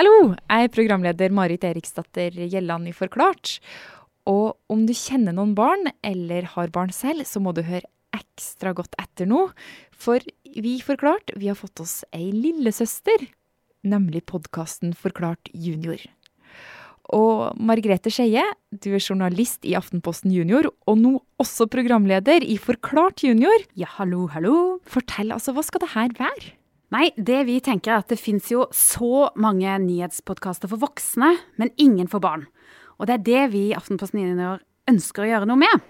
Hallo! Jeg er programleder Marit Eriksdatter Gjelland i Forklart. Og om du kjenner noen barn, eller har barn selv, så må du høre ekstra godt etter nå. For vi Forklart, vi har fått oss ei lillesøster. Nemlig podkasten Forklart junior. Og Margrethe Skeie, du er journalist i Aftenposten Junior, og nå også programleder i Forklart junior. Ja, hallo, hallo. Fortell, altså, hva skal det her være? Nei, det vi tenker er at det fins jo så mange nyhetspodkaster for voksne, men ingen for barn. Og det er det vi i Aftenposten Junior ønsker å gjøre noe med.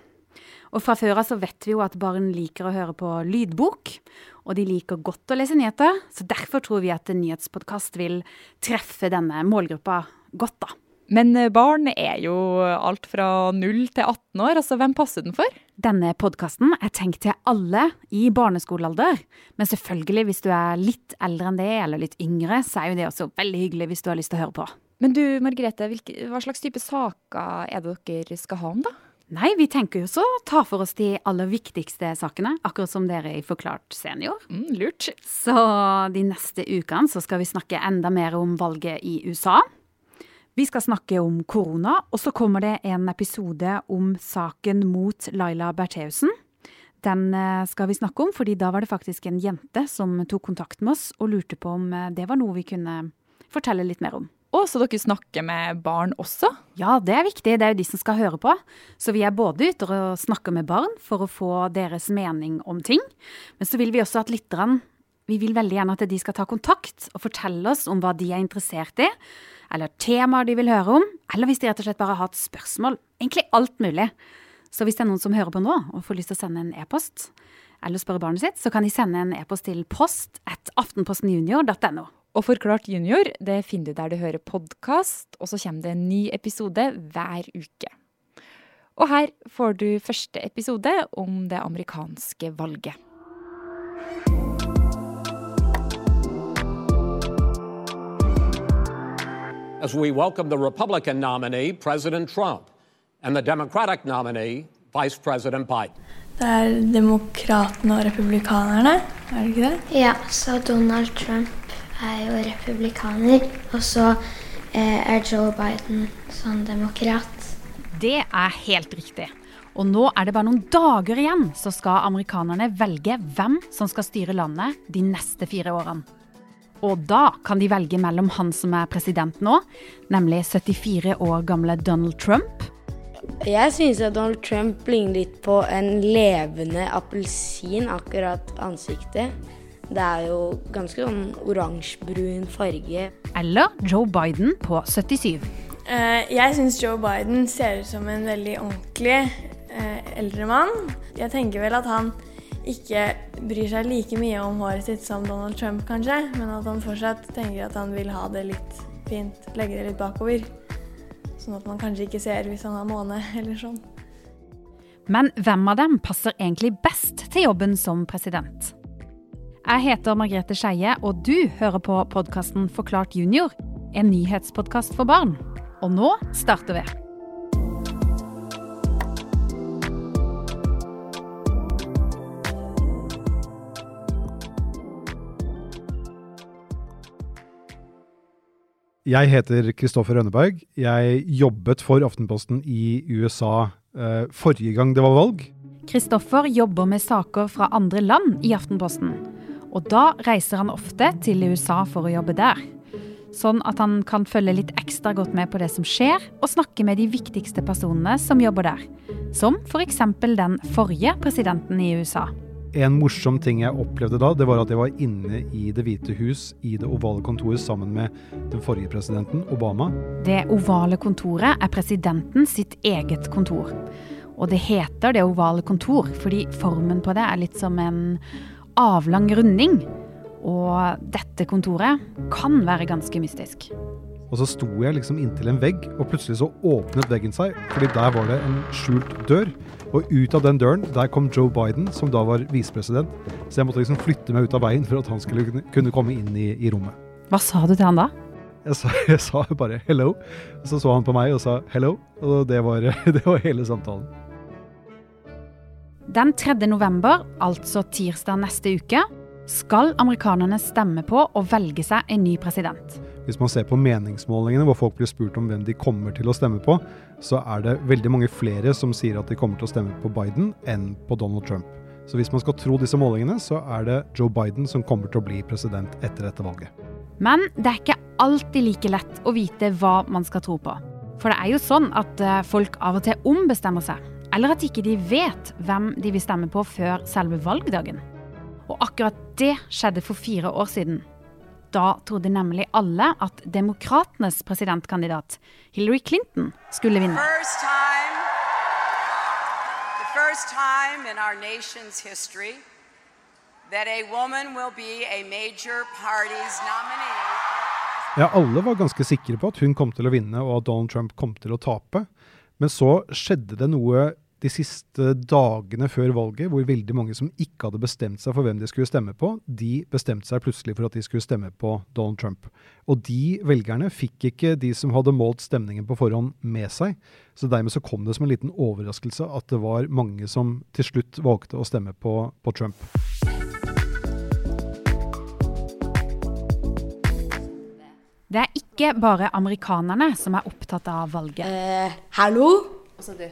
Og fra før av så vet vi jo at barn liker å høre på lydbok, og de liker godt å lese nyheter, så derfor tror vi at en nyhetspodkast vil treffe denne målgruppa godt, da. Men eh, barn er jo alt fra 0 til 18 år, altså hvem passer den for? Denne podkasten er tenkt til alle i barneskolealder. Men selvfølgelig, hvis du er litt eldre enn det, eller litt yngre, så er jo det også veldig hyggelig hvis du har lyst til å høre på. Men du Margrethe, hvilke, hva slags type saker er det dere skal ha om, da? Nei, vi tenker jo så ta for oss de aller viktigste sakene, akkurat som dere i Forklart senior. Mm, lurt. Så de neste ukene så skal vi snakke enda mer om valget i USA. Vi skal snakke om korona, og så kommer det en episode om saken mot Laila Bertheussen. Den eh, skal vi snakke om, fordi da var det faktisk en jente som tok kontakt med oss og lurte på om eh, det var noe vi kunne fortelle litt mer om. Og så dere snakker med barn også? Ja, det er viktig. Det er jo de som skal høre på. Så vi er både ute og snakker med barn for å få deres mening om ting. Men så vil vi også at lytterne Vi vil veldig gjerne at de skal ta kontakt og fortelle oss om hva de er interessert i eller temaer de vil høre om, eller hvis de rett og slett bare har et spørsmål. Egentlig alt mulig. Så hvis det er noen som hører på nå og får lyst til å sende en e-post, eller spørre barnet sitt, så kan de sende en e-post til post at aftenpostenjunior.no. Og Forklart junior det finner du der du hører podkast, og så kommer det en ny episode hver uke. Og her får du første episode om det amerikanske valget. As we welcome the Republican nominee, President Trump, and the Democratic nominee, Vice President Biden. Det er demokratene og republikanerne, er det ikke det? Ja, så Donald Trump er jo republikaner, og så eh, er Joe Biden sånn demokrat. Det er helt riktig. Og nå er det bare noen dager igjen, så skal amerikanerne velge hvem som skal styre landet de neste fire årene. Og da kan de velge mellom han som er president nå, nemlig 74 år gamle Donald Trump. Jeg synes at Donald Trump ligner litt på en levende appelsin, akkurat ansiktet. Det er jo ganske sånn oransjebrun farge. Eller Joe Biden på 77. Eh, jeg syns Joe Biden ser ut som en veldig ordentlig eh, eldre mann. Jeg tenker vel at han ikke bryr seg like mye om håret sitt som Donald Trump, kanskje, men at han fortsatt tenker at han vil ha det litt fint, legge det litt bakover. Sånn at man kanskje ikke ser hvis han har måne eller sånn. Men hvem av dem passer egentlig best til jobben som president? Jeg heter Margrethe Skeie, og du hører på podkasten Forklart junior, en nyhetspodkast for barn. Og nå starter vi. Jeg heter Kristoffer Rønneberg. Jeg jobbet for Aftenposten i USA eh, forrige gang det var valg. Kristoffer jobber med saker fra andre land i Aftenposten. Og da reiser han ofte til USA for å jobbe der. Sånn at han kan følge litt ekstra godt med på det som skjer, og snakke med de viktigste personene som jobber der. Som f.eks. den forrige presidenten i USA. En morsom ting jeg opplevde da, det var at jeg var inne i Det hvite hus i det ovale kontoret sammen med den forrige presidenten, Obama. Det ovale kontoret er presidenten sitt eget kontor. Og det heter Det ovale kontor fordi formen på det er litt som en avlang runding. Og dette kontoret kan være ganske mystisk. Og så sto jeg liksom inntil en vegg, og plutselig så åpnet veggen seg, fordi der var det en skjult dør. Og ut av den døren, der kom Joe Biden, som da var visepresident. Så jeg måtte liksom flytte meg ut av veien for at han skulle kunne komme inn i, i rommet. Hva sa du til han da? Jeg sa, jeg sa bare 'hello'. Så så han på meg og sa 'hello', og det var, det var hele samtalen. Den 3. november, altså tirsdag neste uke, skal amerikanerne stemme på å velge seg en ny president. Hvis man ser på meningsmålingene hvor folk blir spurt om hvem de kommer til å stemme på, så er det veldig mange flere som sier at de kommer til å stemme på Biden enn på Donald Trump. Så hvis man skal tro disse målingene, så er det Joe Biden som kommer til å bli president etter dette valget. Men det er ikke alltid like lett å vite hva man skal tro på. For det er jo sånn at eh, folk av og til ombestemmer seg. Eller at ikke de vet hvem de vil stemme på før selve valgdagen. Og akkurat det skjedde for fire år siden. Da trodde nemlig alle at demokratenes presidentkandidat Hillary Clinton skulle vinne. First time, the first time in our nation's history that a woman will be a major party's nominee. Ja, alle var ganske sikre på at hun kom til å vinne og at Donald Trump kom til å tape. Men så skjedde det noe de siste dagene før valget, hvor veldig mange som ikke hadde bestemt seg for hvem de skulle stemme på, de bestemte seg plutselig for at de skulle stemme på Donald Trump. Og de velgerne fikk ikke de som hadde målt stemningen på forhånd, med seg. Så dermed så kom det som en liten overraskelse at det var mange som til slutt valgte å stemme på, på Trump. Det er ikke bare amerikanerne som er opptatt av valget. Eh, hallo? Hei.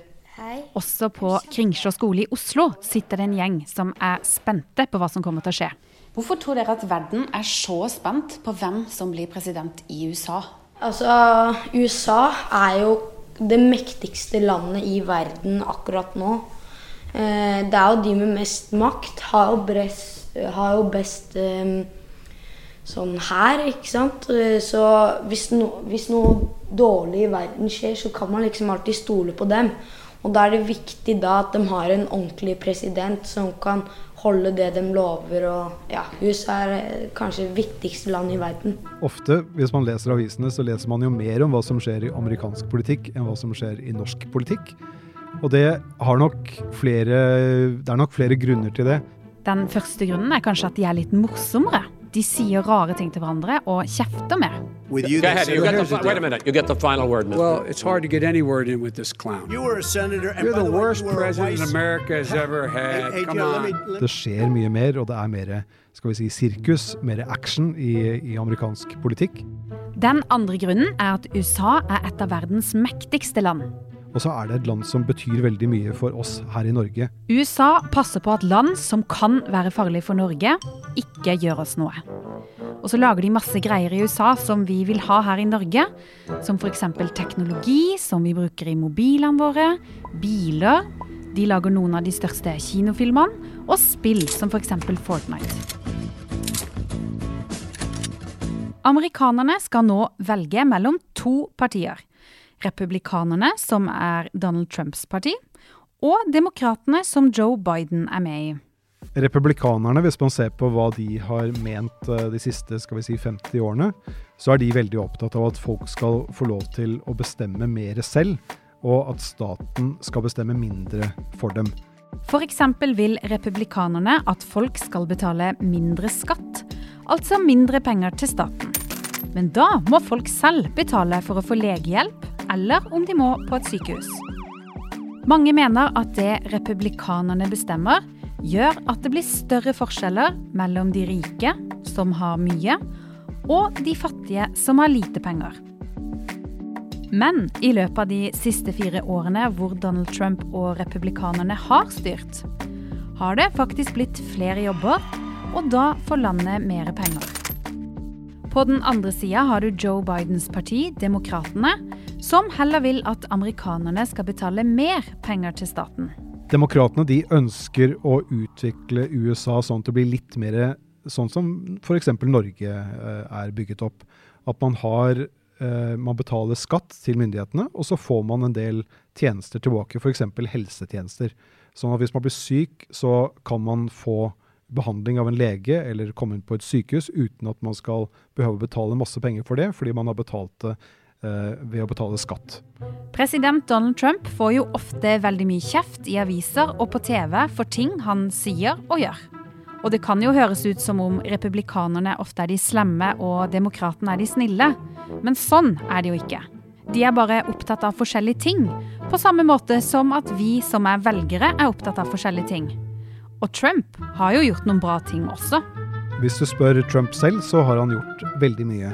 Også på Kringsjå skole i Oslo sitter det en gjeng som er spente på hva som kommer til å skje. Hvorfor tror dere at verden er så spent på hvem som blir president i USA? Altså, USA er jo det mektigste landet i verden akkurat nå. Eh, det er jo de med mest makt, har jo, best, har jo best eh, sånn her, ikke sant. Eh, Så hvis, no, hvis noe dårlig i verden skjer, så kan man liksom alltid stole på dem. Og da er det viktig da at de har en ordentlig president som kan holde det de lover. Og ja, USA er eh, kanskje det viktigste landet i verden. Ofte, hvis man leser avisene, så leser man jo mer om hva som skjer i amerikansk politikk enn hva som skjer i norsk politikk. Og det, har nok flere, det er nok flere grunner til det. Den første grunnen er kanskje at de er litt morsommere. De sier rare ting til hverandre og kjefter mer. With you, Go ahead. You get the, the wait a minute. You get the final word, Mr. Well, it's hard to get any word in with this clown. You were a senator. And You're by the worst you president America has ever had. Hey, hey, Come on. let- Det skjer mye mer, og det er mer skal vi si, sirkus, mer action i, i amerikansk politikk. Den andre grunnen er at USA er et av verdens mektigste land. Og så er det et land som betyr veldig mye for oss her i Norge. USA passer på at land som kan være farlig for Norge, ikke gjør oss noe. Og så lager de masse greier i USA som vi vil ha her i Norge. Som f.eks. teknologi som vi bruker i mobilene våre, biler. De lager noen av de største kinofilmene, og spill som f.eks. Fortnite. Amerikanerne skal nå velge mellom to partier. Republikanerne, som er Donald Trumps parti, og demokratene, som Joe Biden er med i. Republikanerne, hvis man ser på hva de har ment eh, de siste skal vi si, 50 årene, så er de veldig opptatt av at folk skal få lov til å bestemme mer selv, og at staten skal bestemme mindre for dem. F.eks. vil republikanerne at folk skal betale mindre skatt, altså mindre penger til staten. Men da må folk selv betale for å få legehjelp, eller om de må på et sykehus. Mange mener at det republikanerne bestemmer, gjør at det blir større forskjeller mellom de rike, som har mye, og de fattige, som har lite penger. Men i løpet av de siste fire årene hvor Donald Trump og republikanerne har styrt, har det faktisk blitt flere jobber, og da får landet mer penger. På den andre sida har du Joe Bidens parti, Demokratene, som heller vil at amerikanerne skal betale mer penger til staten. Demokratene de ønsker å utvikle USA sånn at det blir litt mer sånn som f.eks. Norge eh, er bygget opp. At man har eh, man betaler skatt til myndighetene, og så får man en del tjenester tilbake, f.eks. helsetjenester. Sånn at hvis man blir syk, så kan man få behandling av en lege eller komme inn på et sykehus uten at man skal behøve å betale masse penger for det, fordi man har betalt det eh, ved å betale skatt. President Donald Trump får jo ofte veldig mye kjeft i aviser og på TV for ting han sier og gjør. Og det kan jo høres ut som om republikanerne ofte er de slemme og demokratene er de snille. Men sånn er det jo ikke. De er bare opptatt av forskjellige ting, på samme måte som at vi som er velgere er opptatt av forskjellige ting. Og Trump har jo gjort noen bra ting også. Hvis du spør Trump selv, så har han gjort veldig mye.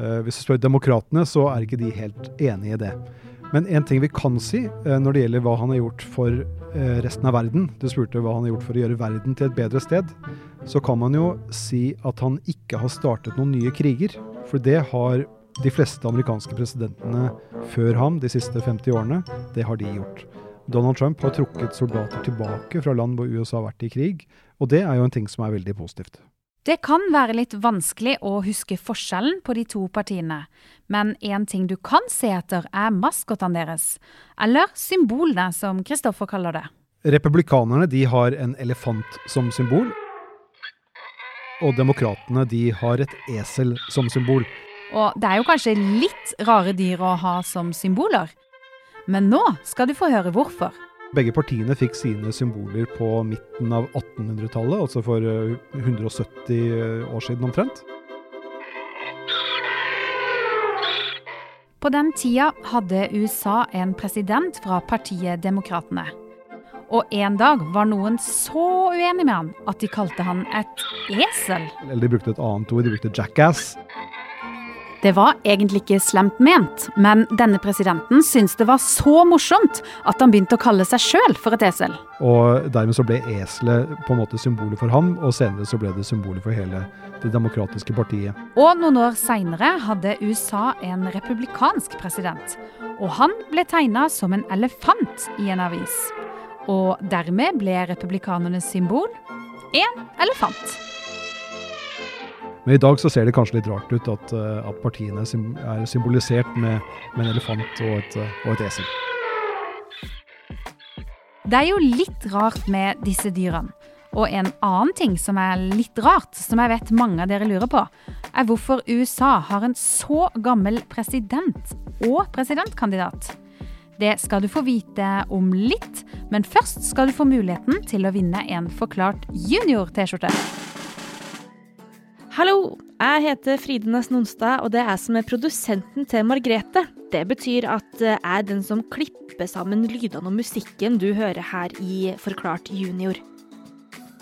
Eh, hvis du spør demokratene, så er ikke de helt enig i det. Men en ting vi kan si eh, når det gjelder hva han har gjort for eh, resten av verden, du spurte hva han har gjort for å gjøre verden til et bedre sted, så kan man jo si at han ikke har startet noen nye kriger. For det har de fleste amerikanske presidentene før ham de siste 50 årene, det har de gjort. Donald Trump har trukket soldater tilbake fra land hvor USA har vært i krig, og det er jo en ting som er veldig positivt. Det kan være litt vanskelig å huske forskjellen på de to partiene, men én ting du kan se etter, er maskotene deres, eller symbolene, som Kristoffer kaller det. Republikanerne de har en elefant som symbol, og demokratene de har et esel som symbol. Og det er jo kanskje litt rare dyr å ha som symboler, men nå skal du få høre hvorfor. Begge partiene fikk sine symboler på midten av 1800-tallet, altså for 170 eh, år siden omtrent. På den tida hadde USA en president fra partiet Demokratene. Og en dag var noen så uenig med han at de kalte han et esel. Eller de brukte et annet ord, de brukte jackass. Det var egentlig ikke slemt ment, men denne presidenten syntes det var så morsomt at han begynte å kalle seg sjøl for et esel. Og dermed så ble eselet på en måte symbolet for ham, og senere så ble det symbolet for hele det demokratiske partiet. Og noen år seinere hadde USA en republikansk president, og han ble tegna som en elefant i en avis. Og dermed ble republikanernes symbol en elefant. Men i dag så ser det kanskje litt rart ut at, eh, at partiene er symbolisert med, med en elefant og et, eh, og et, esel. Det er jo litt rart med disse dyrene. Og en annen ting som er litt rart, som jeg vet mange av dere lurer på, er hvorfor USA har en så gammel president og presidentkandidat. Det skal du få vite om litt, men først skal du få muligheten til å vinne en Forklart junior-T-skjorte. Hallo, jeg heter Fride Næss Nonstad, og det er jeg som er produsenten til Margrete. Det betyr at jeg er den som klipper sammen lydene og musikken du hører her i Forklart junior.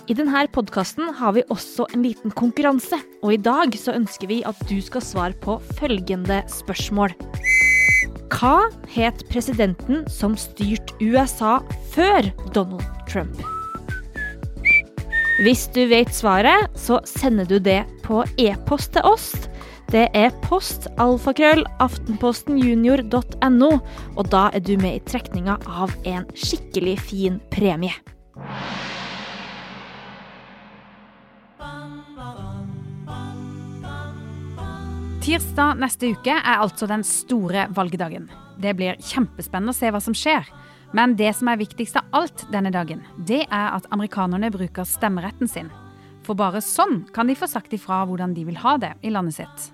I denne podkasten har vi også en liten konkurranse, og i dag så ønsker vi at du skal svare på følgende spørsmål. Hva het presidenten som styrte USA før Donald Trump? Hvis du vet svaret, så sender du det på e-post til oss. Det er postalfakrøll aftenpostenjunior.no, og da er du med i trekninga av en skikkelig fin premie. Tirsdag neste uke er altså den store valgdagen. Det blir kjempespennende å se hva som skjer. Men det som er viktigst av alt denne dagen, det er at amerikanerne bruker stemmeretten sin. For bare sånn kan de få sagt ifra hvordan de vil ha det i landet sitt.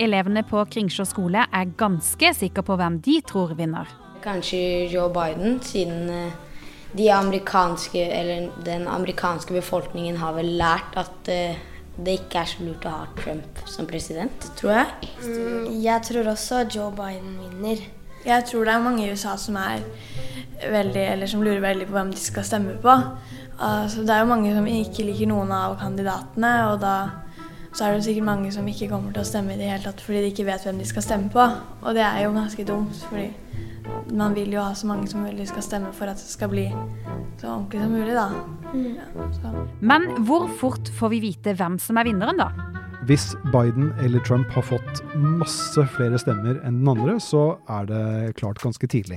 Elevene på Kringsjå skole er ganske sikre på hvem de tror vinner. Kanskje Joe Biden, siden eh, de amerikanske, den amerikanske befolkningen har vel lært at eh, det ikke er så lurt å ha Trump som president, tror jeg. Mm, jeg tror også Joe Biden vinner. Jeg tror det er mange i USA som er veldig, eller som lurer veldig på hvem de skal stemme på. Altså, det er jo mange som ikke liker noen av kandidatene, og da så er det sikkert mange som ikke kommer til å stemme i det hele tatt fordi de ikke vet hvem de skal stemme på. Og det er jo ganske dumt, fordi man vil jo ha så mange som mulig skal stemme for at det skal bli så ordentlig som mulig, da. Mm. Ja, Men hvor fort får vi vite hvem som er vinneren, da? Hvis Biden eller Trump har fått masse flere stemmer enn den andre, så er det klart ganske tidlig.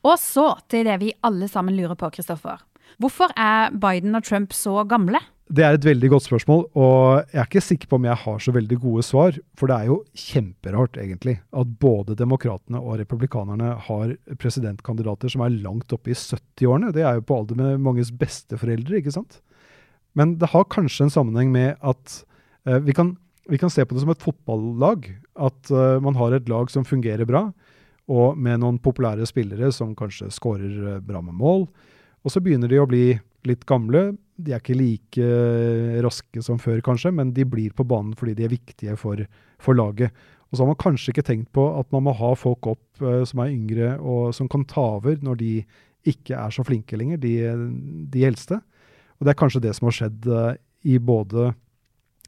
Og så til det vi alle sammen lurer på, Kristoffer. Hvorfor er Biden og Trump så gamle? Det er et veldig godt spørsmål, og jeg er ikke sikker på om jeg har så veldig gode svar. For det er jo kjemperart, egentlig, at både demokratene og republikanerne har presidentkandidater som er langt oppe i 70-årene. Det er jo på alder med manges besteforeldre, ikke sant? Men det har kanskje en sammenheng med at uh, vi, kan, vi, kan, se på det som et fotballag. At uh, man har et lag som fungerer bra, og med noen populære spillere som kanskje skårer uh, bra med mål. Og så begynner de å bli litt gamle. De er ikke like raske som før, kanskje, men de blir på banen fordi de er viktige for, for laget. Og så har man kanskje ikke tenkt på at man må ha folk opp som er yngre og som kan ta over når de ikke er så flinke lenger, de, de eldste. Og det er kanskje det som har skjedd eh, i både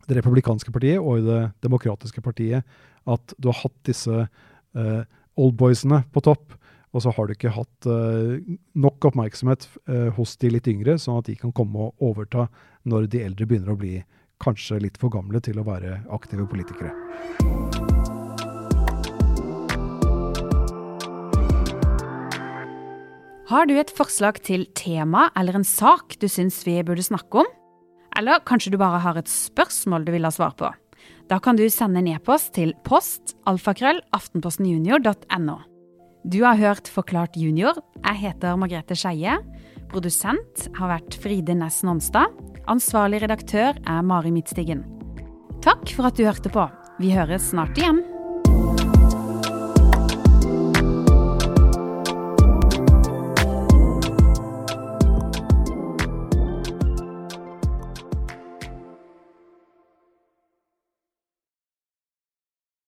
det republikanske partiet og i det demokratiske partiet, at du har hatt disse uh, oldboysene på topp, og så har du ikke hatt uh, nok oppmerksomhet uh, hos de litt yngre, sånn at de kan komme og overta når de eldre begynner å bli kanskje litt for gamle til å være aktive politikere. Har du et forslag til tema eller en sak du syns vi burde snakke om? Eller kanskje du bare har et spørsmål du vil ha svar på? Da kan du sende en e-post til post alfakrøll aftenpostenjunior.no. Du har hørt Forklart junior. Jeg heter Margrethe Skeie. Produsent har vært Fride Næss Nonstad. Ansvarlig redaktør er Mari Midtstigen. Takk for at du hørte på. Vi høres snart igjen.